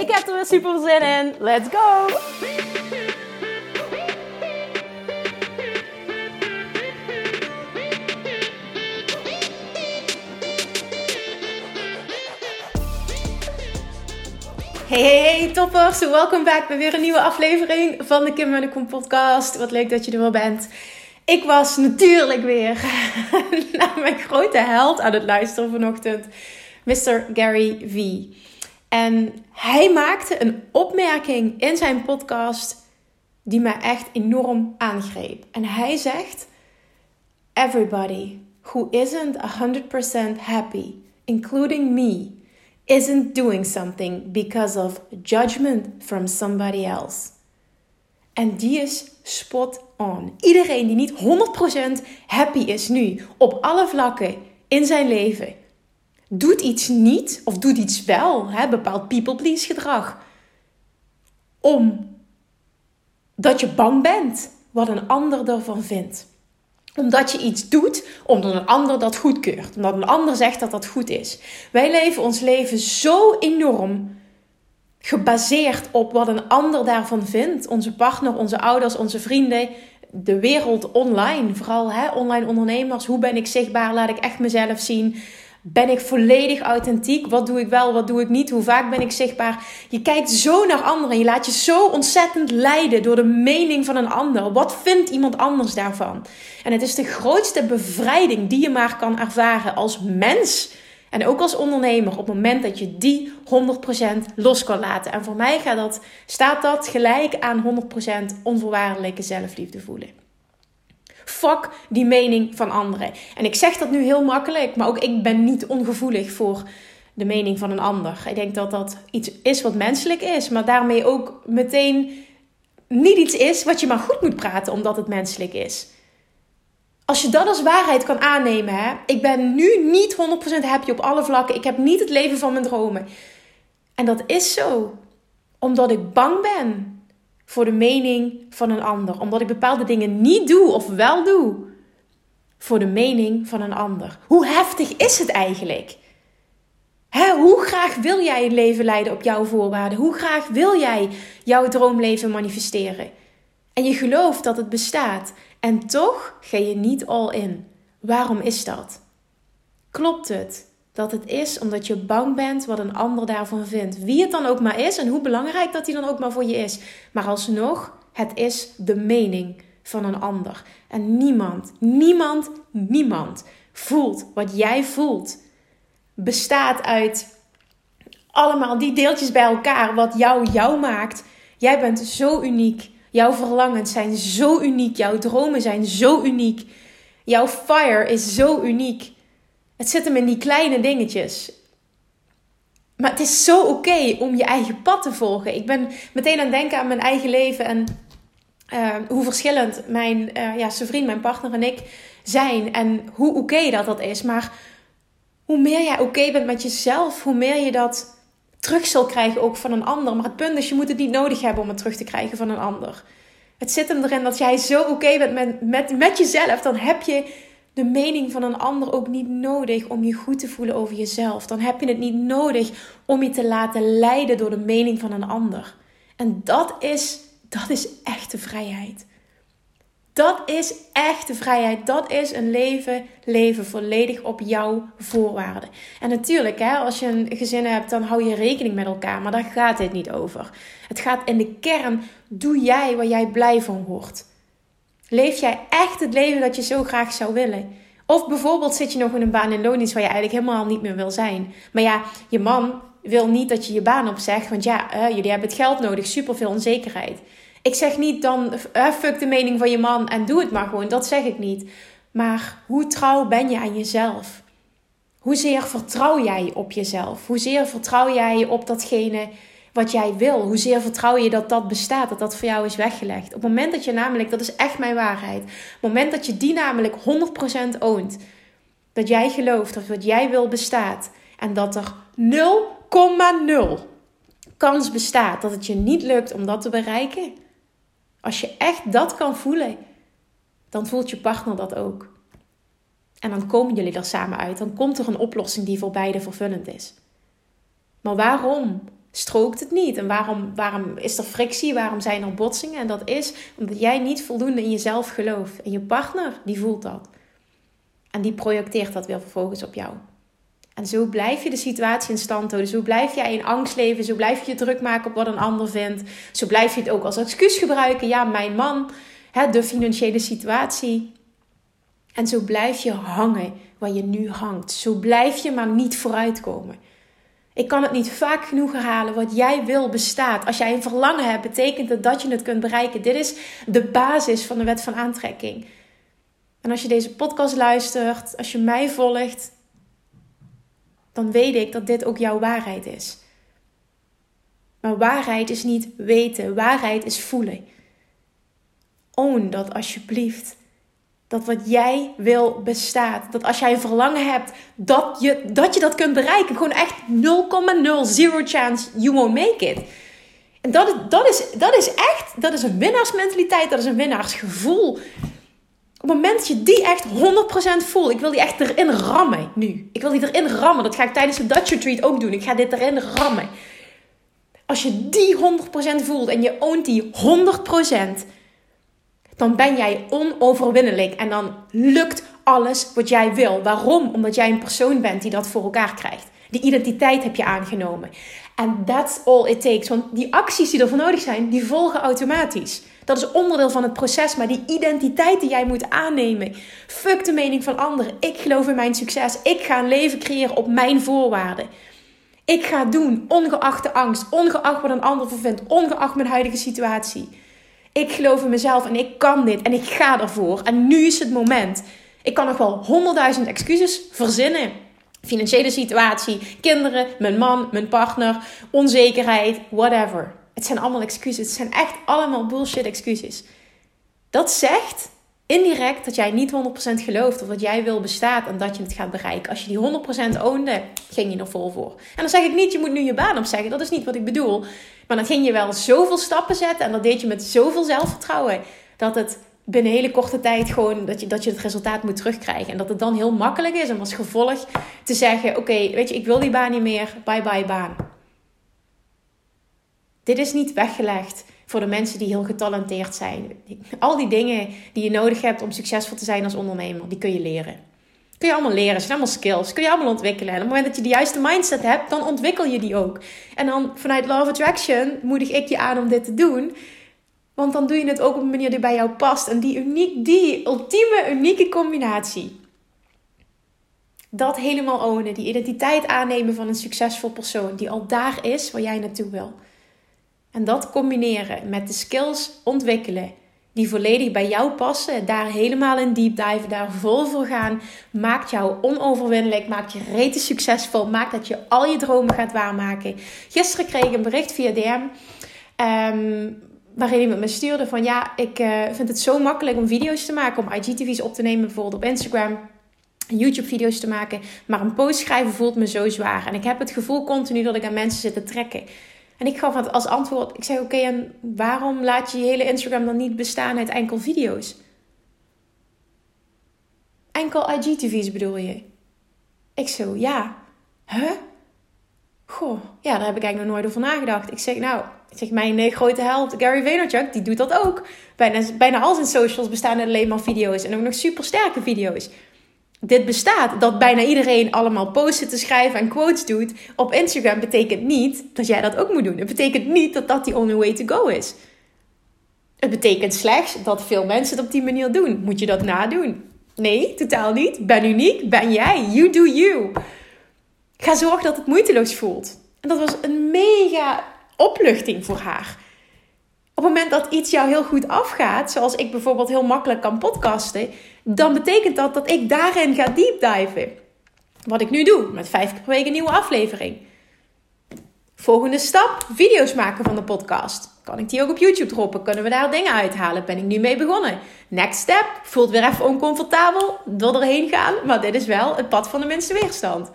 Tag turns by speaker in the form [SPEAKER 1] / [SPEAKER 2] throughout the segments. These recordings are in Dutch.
[SPEAKER 1] Ik heb er weer super zin in. Let's go! Hey, hey, toppers. Welkom back bij weer een nieuwe aflevering van de Kim en de Kom podcast. Wat leuk dat je er wel bent. Ik was natuurlijk weer naar mijn grote held aan het luisteren vanochtend. Mr. Gary V. En hij maakte een opmerking in zijn podcast die mij echt enorm aangreep. En hij zegt: Everybody who isn't 100% happy, including me, isn't doing something because of judgment from somebody else. En die is spot on. Iedereen die niet 100% happy is nu op alle vlakken in zijn leven, doet iets niet of doet iets wel, hè, bepaald people please gedrag, omdat je bang bent wat een ander ervan vindt omdat je iets doet, omdat een ander dat goedkeurt. Omdat een ander zegt dat dat goed is. Wij leven ons leven zo enorm gebaseerd op wat een ander daarvan vindt. Onze partner, onze ouders, onze vrienden, de wereld online. Vooral hè, online ondernemers. Hoe ben ik zichtbaar? Laat ik echt mezelf zien? Ben ik volledig authentiek? Wat doe ik wel, wat doe ik niet? Hoe vaak ben ik zichtbaar? Je kijkt zo naar anderen en je laat je zo ontzettend leiden door de mening van een ander. Wat vindt iemand anders daarvan? En het is de grootste bevrijding die je maar kan ervaren als mens. En ook als ondernemer op het moment dat je die 100% los kan laten. En voor mij gaat dat, staat dat gelijk aan 100% onvoorwaardelijke zelfliefde voelen. Fuck die mening van anderen. En ik zeg dat nu heel makkelijk, maar ook ik ben niet ongevoelig voor de mening van een ander. Ik denk dat dat iets is wat menselijk is, maar daarmee ook meteen niet iets is wat je maar goed moet praten omdat het menselijk is. Als je dat als waarheid kan aannemen, hè, ik ben nu niet 100% happy op alle vlakken. Ik heb niet het leven van mijn dromen. En dat is zo, omdat ik bang ben voor de mening van een ander. Omdat ik bepaalde dingen niet doe of wel doe voor de mening van een ander. Hoe heftig is het eigenlijk? hoe graag wil jij een leven leiden op jouw voorwaarden? Hoe graag wil jij jouw droomleven manifesteren? En je gelooft dat het bestaat. En toch ga je niet all in. Waarom is dat? Klopt het? Dat het is omdat je bang bent wat een ander daarvan vindt. Wie het dan ook maar is en hoe belangrijk dat die dan ook maar voor je is. Maar alsnog, het is de mening van een ander. En niemand, niemand, niemand voelt wat jij voelt. Bestaat uit allemaal die deeltjes bij elkaar wat jou jou maakt. Jij bent zo uniek. Jouw verlangens zijn zo uniek. Jouw dromen zijn zo uniek. Jouw fire is zo uniek. Het zit hem in die kleine dingetjes. Maar het is zo oké om je eigen pad te volgen. Ik ben meteen aan het denken aan mijn eigen leven en uh, hoe verschillend mijn, uh, ja, vriend, mijn partner en ik zijn. En hoe oké dat dat is. Maar hoe meer jij oké bent met jezelf, hoe meer je dat terug zal krijgen ook van een ander. Maar het punt is, je moet het niet nodig hebben om het terug te krijgen van een ander. Het zit hem erin dat jij zo oké bent met, met, met jezelf. Dan heb je de mening van een ander ook niet nodig om je goed te voelen over jezelf. Dan heb je het niet nodig om je te laten leiden door de mening van een ander. En dat is, dat is echte vrijheid. Dat is echte vrijheid. Dat is een leven, leven volledig op jouw voorwaarden. En natuurlijk, hè, als je een gezin hebt, dan hou je rekening met elkaar. Maar daar gaat dit niet over. Het gaat in de kern, doe jij waar jij blij van wordt. Leef jij echt het leven dat je zo graag zou willen? Of bijvoorbeeld zit je nog in een baan in loondienst waar je eigenlijk helemaal niet meer wil zijn. Maar ja, je man wil niet dat je je baan opzegt, want ja, jullie hebben het geld nodig, superveel onzekerheid. Ik zeg niet dan, uh, fuck de mening van je man en doe het maar gewoon, dat zeg ik niet. Maar hoe trouw ben je aan jezelf? Hoezeer vertrouw jij op jezelf? Hoezeer vertrouw jij op datgene wat jij wil? Hoezeer vertrouw je dat dat bestaat, dat dat voor jou is weggelegd? Op het moment dat je namelijk, dat is echt mijn waarheid, op het moment dat je die namelijk 100% oont, dat jij gelooft dat wat jij wil bestaat en dat er 0,0 kans bestaat dat het je niet lukt om dat te bereiken. Als je echt dat kan voelen, dan voelt je partner dat ook. En dan komen jullie er samen uit. Dan komt er een oplossing die voor beide vervullend is. Maar waarom strookt het niet? En waarom, waarom is er frictie? Waarom zijn er botsingen? En dat is omdat jij niet voldoende in jezelf gelooft. En je partner, die voelt dat. En die projecteert dat weer vervolgens op jou. En zo blijf je de situatie in stand houden. Zo blijf jij in angst leven. Zo blijf je druk maken op wat een ander vindt. Zo blijf je het ook als excuus gebruiken. Ja, mijn man, hè, de financiële situatie. En zo blijf je hangen waar je nu hangt. Zo blijf je maar niet vooruitkomen. Ik kan het niet vaak genoeg herhalen. Wat jij wil bestaat. Als jij een verlangen hebt, betekent dat dat je het kunt bereiken. Dit is de basis van de wet van aantrekking. En als je deze podcast luistert, als je mij volgt, dan weet ik dat dit ook jouw waarheid is. Maar waarheid is niet weten, waarheid is voelen. Own dat alsjeblieft. Dat wat jij wil bestaat. Dat als jij een verlangen hebt, dat je dat, je dat kunt bereiken. Gewoon echt 0,0 chance you won't make it. En dat, dat, is, dat is echt, dat is een winnaarsmentaliteit, dat is een winnaarsgevoel. Op het moment dat je die echt 100% voelt, ik wil die echt erin rammen nu. Ik wil die erin rammen. Dat ga ik tijdens de Dutch Retreat ook doen. Ik ga dit erin rammen. Als je die 100% voelt en je oont die 100%, dan ben jij onoverwinnelijk en dan lukt alles wat jij wil. Waarom? Omdat jij een persoon bent die dat voor elkaar krijgt. Die identiteit heb je aangenomen. En that's all it takes. Want die acties die ervoor nodig zijn, die volgen automatisch. Dat is onderdeel van het proces, maar die identiteit die jij moet aannemen. Fuck de mening van anderen. Ik geloof in mijn succes. Ik ga een leven creëren op mijn voorwaarden. Ik ga doen, ongeacht de angst, ongeacht wat een ander vindt, ongeacht mijn huidige situatie. Ik geloof in mezelf en ik kan dit en ik ga ervoor. En nu is het moment. Ik kan nog wel honderdduizend excuses verzinnen. Financiële situatie, kinderen, mijn man, mijn partner, onzekerheid, whatever. Het zijn allemaal excuses. Het zijn echt allemaal bullshit excuses. Dat zegt indirect dat jij niet 100% gelooft of dat jij wil bestaat en dat je het gaat bereiken. Als je die 100% oonde, ging je er vol voor. En dan zeg ik niet, je moet nu je baan opzeggen. Dat is niet wat ik bedoel. Maar dan ging je wel zoveel stappen zetten en dat deed je met zoveel zelfvertrouwen. Dat het binnen hele korte tijd gewoon dat je, dat je het resultaat moet terugkrijgen. En dat het dan heel makkelijk is om als gevolg te zeggen: Oké, weet je, ik wil die baan niet meer. Bye bye baan. Dit is niet weggelegd voor de mensen die heel getalenteerd zijn. Al die dingen die je nodig hebt om succesvol te zijn als ondernemer, die kun je leren. Kun je allemaal leren, zijn allemaal skills, kun je allemaal ontwikkelen. En op het moment dat je de juiste mindset hebt, dan ontwikkel je die ook. En dan vanuit Love Attraction moedig ik je aan om dit te doen. Want dan doe je het ook op een manier die bij jou past. En die, uniek, die ultieme, unieke combinatie. Dat helemaal ownen, die identiteit aannemen van een succesvol persoon die al daar is waar jij naartoe wil. En dat combineren met de skills ontwikkelen die volledig bij jou passen, daar helemaal in deep dive, daar vol voor gaan, maakt jou onoverwinnelijk, maakt je rete succesvol, maakt dat je al je dromen gaat waarmaken. Gisteren kreeg ik een bericht via DM. Ehm, waarin iemand me stuurde van ja, ik uh, vind het zo makkelijk om video's te maken, om IGTV's op te nemen, bijvoorbeeld op Instagram. YouTube-video's te maken, maar een post schrijven voelt me zo zwaar. En ik heb het gevoel continu dat ik aan mensen zit te trekken. En ik gaf als antwoord, ik zei oké, en waarom laat je je hele Instagram dan niet bestaan uit enkel video's? Enkel IGTV's bedoel je? Ik zo, ja. Huh? Goh, ja, daar heb ik eigenlijk nog nooit over nagedacht. Ik zeg, nou, ik zeg, mijn eh, grote held Gary Vaynerchuk, die doet dat ook. Bijna, bijna al zijn socials bestaan uit alleen maar video's. En ook nog super sterke video's dit bestaat, dat bijna iedereen allemaal posts te schrijven en quotes doet op Instagram, betekent niet dat jij dat ook moet doen. Het betekent niet dat dat die only way to go is. Het betekent slechts dat veel mensen het op die manier doen. Moet je dat nadoen? Nee, totaal niet. Ben uniek, ben jij. You do you. Ga zorgen dat het moeiteloos voelt. En dat was een mega opluchting voor haar op het moment dat iets jou heel goed afgaat, zoals ik bijvoorbeeld heel makkelijk kan podcasten, dan betekent dat dat ik daarin ga deep diven. Wat ik nu doe, met vijf keer per week een nieuwe aflevering. Volgende stap: video's maken van de podcast. Kan ik die ook op YouTube droppen? Kunnen we daar dingen uithalen? Ben ik nu mee begonnen? Next step: voelt weer even oncomfortabel door erheen gaan, maar dit is wel het pad van de minste weerstand.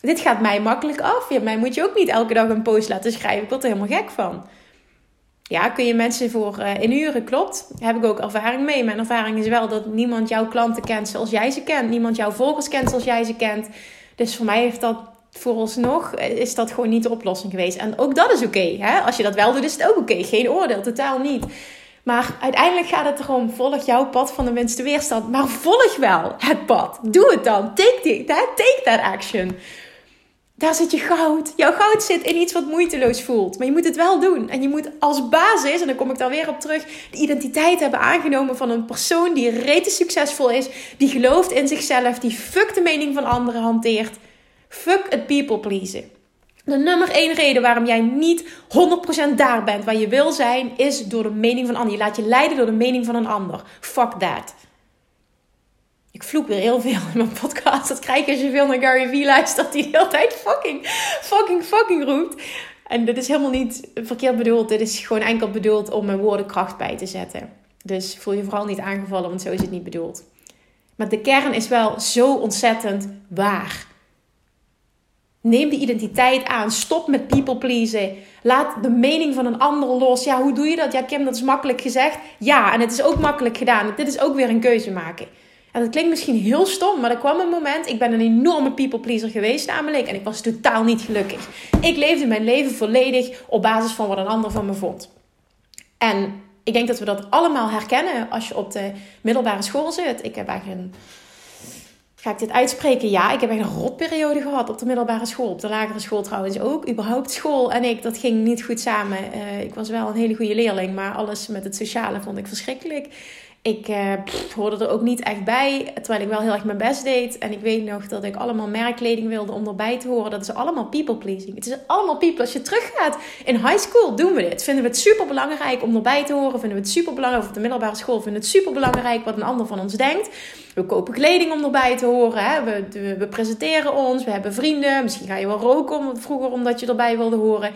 [SPEAKER 1] Dit gaat mij makkelijk af. Ja, mij moet je ook niet elke dag een post laten schrijven. Ik word er helemaal gek van. Ja, kun je mensen voor uh, inhuren? Klopt. Daar heb ik ook ervaring mee. Mijn ervaring is wel dat niemand jouw klanten kent zoals jij ze kent. Niemand jouw volgers kent zoals jij ze kent. Dus voor mij heeft dat vooralsnog eh, is dat gewoon niet de oplossing geweest. En ook dat is oké. Als je dat wel doet, is het ook oké. Geen oordeel, totaal niet. Maar uiteindelijk gaat het erom, volg jouw pad van de minste weerstand. Maar volg wel het pad. Doe het dan. Take, that, take that action. Daar zit je goud. Jouw goud zit in iets wat moeiteloos voelt. Maar je moet het wel doen. En je moet als basis, en dan kom ik daar weer op terug, de identiteit hebben aangenomen van een persoon die rete succesvol is, die gelooft in zichzelf, die fuck de mening van anderen hanteert. Fuck het people pleasen. De nummer één reden waarom jij niet 100% daar bent waar je wil zijn, is door de mening van anderen. Je laat je leiden door de mening van een ander. Fuck that. Vloek weer heel veel in mijn podcast. Dat krijg je als je veel naar Gary Vee luistert. Die de hele tijd fucking, fucking, fucking roept. En dit is helemaal niet verkeerd bedoeld. Dit is gewoon enkel bedoeld om mijn woorden kracht bij te zetten. Dus voel je vooral niet aangevallen, want zo is het niet bedoeld. Maar de kern is wel zo ontzettend waar. Neem de identiteit aan. Stop met people pleasen. Laat de mening van een ander los. Ja, hoe doe je dat? Ja, Kim, dat is makkelijk gezegd. Ja, en het is ook makkelijk gedaan. Dit is ook weer een keuze maken. En dat klinkt misschien heel stom, maar er kwam een moment. Ik ben een enorme people pleaser geweest, namelijk. En ik was totaal niet gelukkig. Ik leefde mijn leven volledig op basis van wat een ander van me vond. En ik denk dat we dat allemaal herkennen als je op de middelbare school zit. Ik heb eigenlijk een Ga ik dit uitspreken? Ja, ik heb echt een rotperiode gehad op de middelbare school. Op de lagere school trouwens ook. Überhaupt school en ik, dat ging niet goed samen. Uh, ik was wel een hele goede leerling, maar alles met het sociale vond ik verschrikkelijk. Ik uh, hoorde er ook niet echt bij, terwijl ik wel heel erg mijn best deed. En ik weet nog dat ik allemaal merkkleding wilde om erbij te horen. Dat is allemaal people pleasing. Het is allemaal people. Als je teruggaat in high school, doen we dit. Vinden we het super belangrijk om erbij te horen. Vinden we het super belangrijk, of op de middelbare school vinden we het super belangrijk wat een ander van ons denkt. We kopen kleding om erbij te horen. Hè? We, we, presenteren ons. We hebben vrienden. Misschien ga je wel roken vroeger omdat je erbij wilde horen.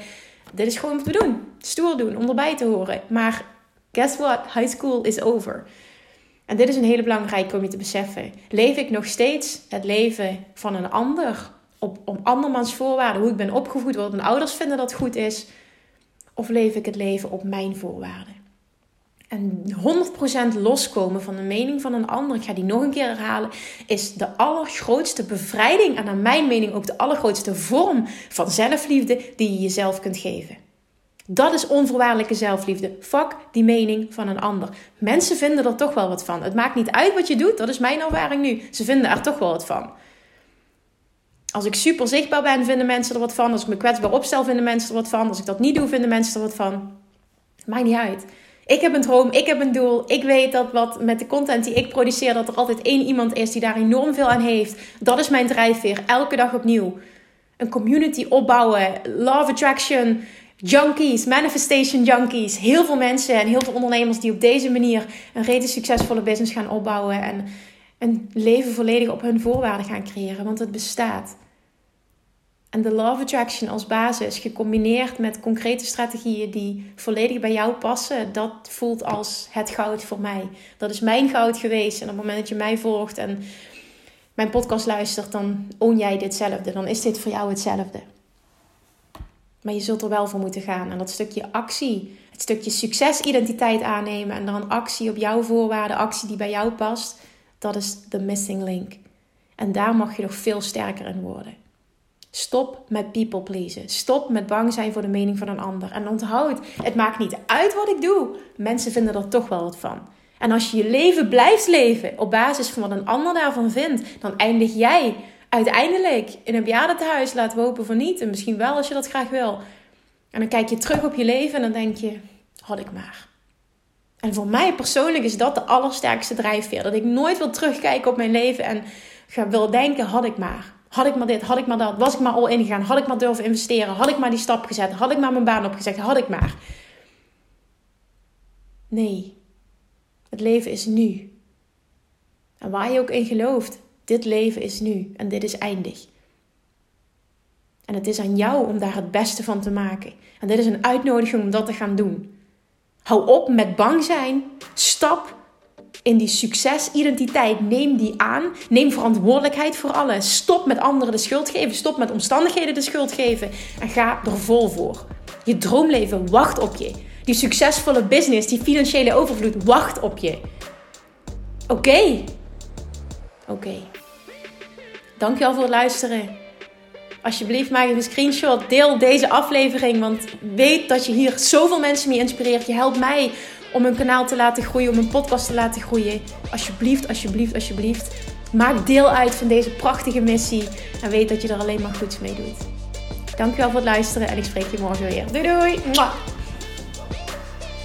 [SPEAKER 1] Dit is gewoon wat we doen. Stoer doen, om erbij te horen. Maar guess what? High school is over. En dit is een hele belangrijke om je te beseffen. Leef ik nog steeds het leven van een ander? Op, op andermans voorwaarden, hoe ik ben opgevoed, wat mijn ouders vinden dat goed is? Of leef ik het leven op mijn voorwaarden? En 100% loskomen van de mening van een ander, ik ga die nog een keer herhalen, is de allergrootste bevrijding en naar mijn mening ook de allergrootste vorm van zelfliefde die je jezelf kunt geven. Dat is onvoorwaardelijke zelfliefde. Fuck die mening van een ander. Mensen vinden er toch wel wat van. Het maakt niet uit wat je doet, dat is mijn ervaring nu. Ze vinden er toch wel wat van. Als ik super zichtbaar ben, vinden mensen er wat van. Als ik me kwetsbaar opstel, vinden mensen er wat van. Als ik dat niet doe, vinden mensen er wat van. Maakt niet uit. Ik heb een droom, ik heb een doel. Ik weet dat wat met de content die ik produceer, dat er altijd één iemand is die daar enorm veel aan heeft. Dat is mijn drijfveer, elke dag opnieuw. Een community opbouwen, love attraction, junkies, manifestation junkies. Heel veel mensen en heel veel ondernemers die op deze manier een reden succesvolle business gaan opbouwen en een leven volledig op hun voorwaarden gaan creëren, want het bestaat. En de Love Attraction als basis, gecombineerd met concrete strategieën die volledig bij jou passen, dat voelt als het goud voor mij. Dat is mijn goud geweest. En op het moment dat je mij volgt en mijn podcast luistert, dan own jij ditzelfde. Dan is dit voor jou hetzelfde. Maar je zult er wel voor moeten gaan. En dat stukje actie, het stukje succesidentiteit aannemen en dan actie op jouw voorwaarden, actie die bij jou past, dat is de missing link. En daar mag je nog veel sterker in worden. Stop met people pleasen. Stop met bang zijn voor de mening van een ander. En onthoud, het maakt niet uit wat ik doe. Mensen vinden er toch wel wat van. En als je je leven blijft leven op basis van wat een ander daarvan vindt, dan eindig jij uiteindelijk in een bejaardentehuis. Laten we hopen van niet. En misschien wel als je dat graag wil. En dan kijk je terug op je leven en dan denk je: had ik maar. En voor mij persoonlijk is dat de allersterkste drijfveer. Dat ik nooit wil terugkijken op mijn leven en wil denken: had ik maar. Had ik maar dit, had ik maar dat, was ik maar al ingegaan, had ik maar durven investeren, had ik maar die stap gezet, had ik maar mijn baan opgezegd, had ik maar. Nee, het leven is nu. En waar je ook in gelooft, dit leven is nu en dit is eindig. En het is aan jou om daar het beste van te maken. En dit is een uitnodiging om dat te gaan doen. Hou op met bang zijn. Stap in die succesidentiteit. Neem die aan. Neem verantwoordelijkheid voor alles. Stop met anderen de schuld geven. Stop met omstandigheden de schuld geven. En ga er vol voor. Je droomleven wacht op je. Die succesvolle business, die financiële overvloed wacht op je. Oké. Oké. Dankjewel voor het luisteren. Alsjeblieft, maak een screenshot. Deel deze aflevering. Want weet dat je hier zoveel mensen mee inspireert. Je helpt mij om een kanaal te laten groeien, om een podcast te laten groeien. Alsjeblieft, alsjeblieft, alsjeblieft. Maak deel uit van deze prachtige missie. En weet dat je er alleen maar goeds mee doet. Dankjewel voor het luisteren en ik spreek je morgen weer. Doei doei!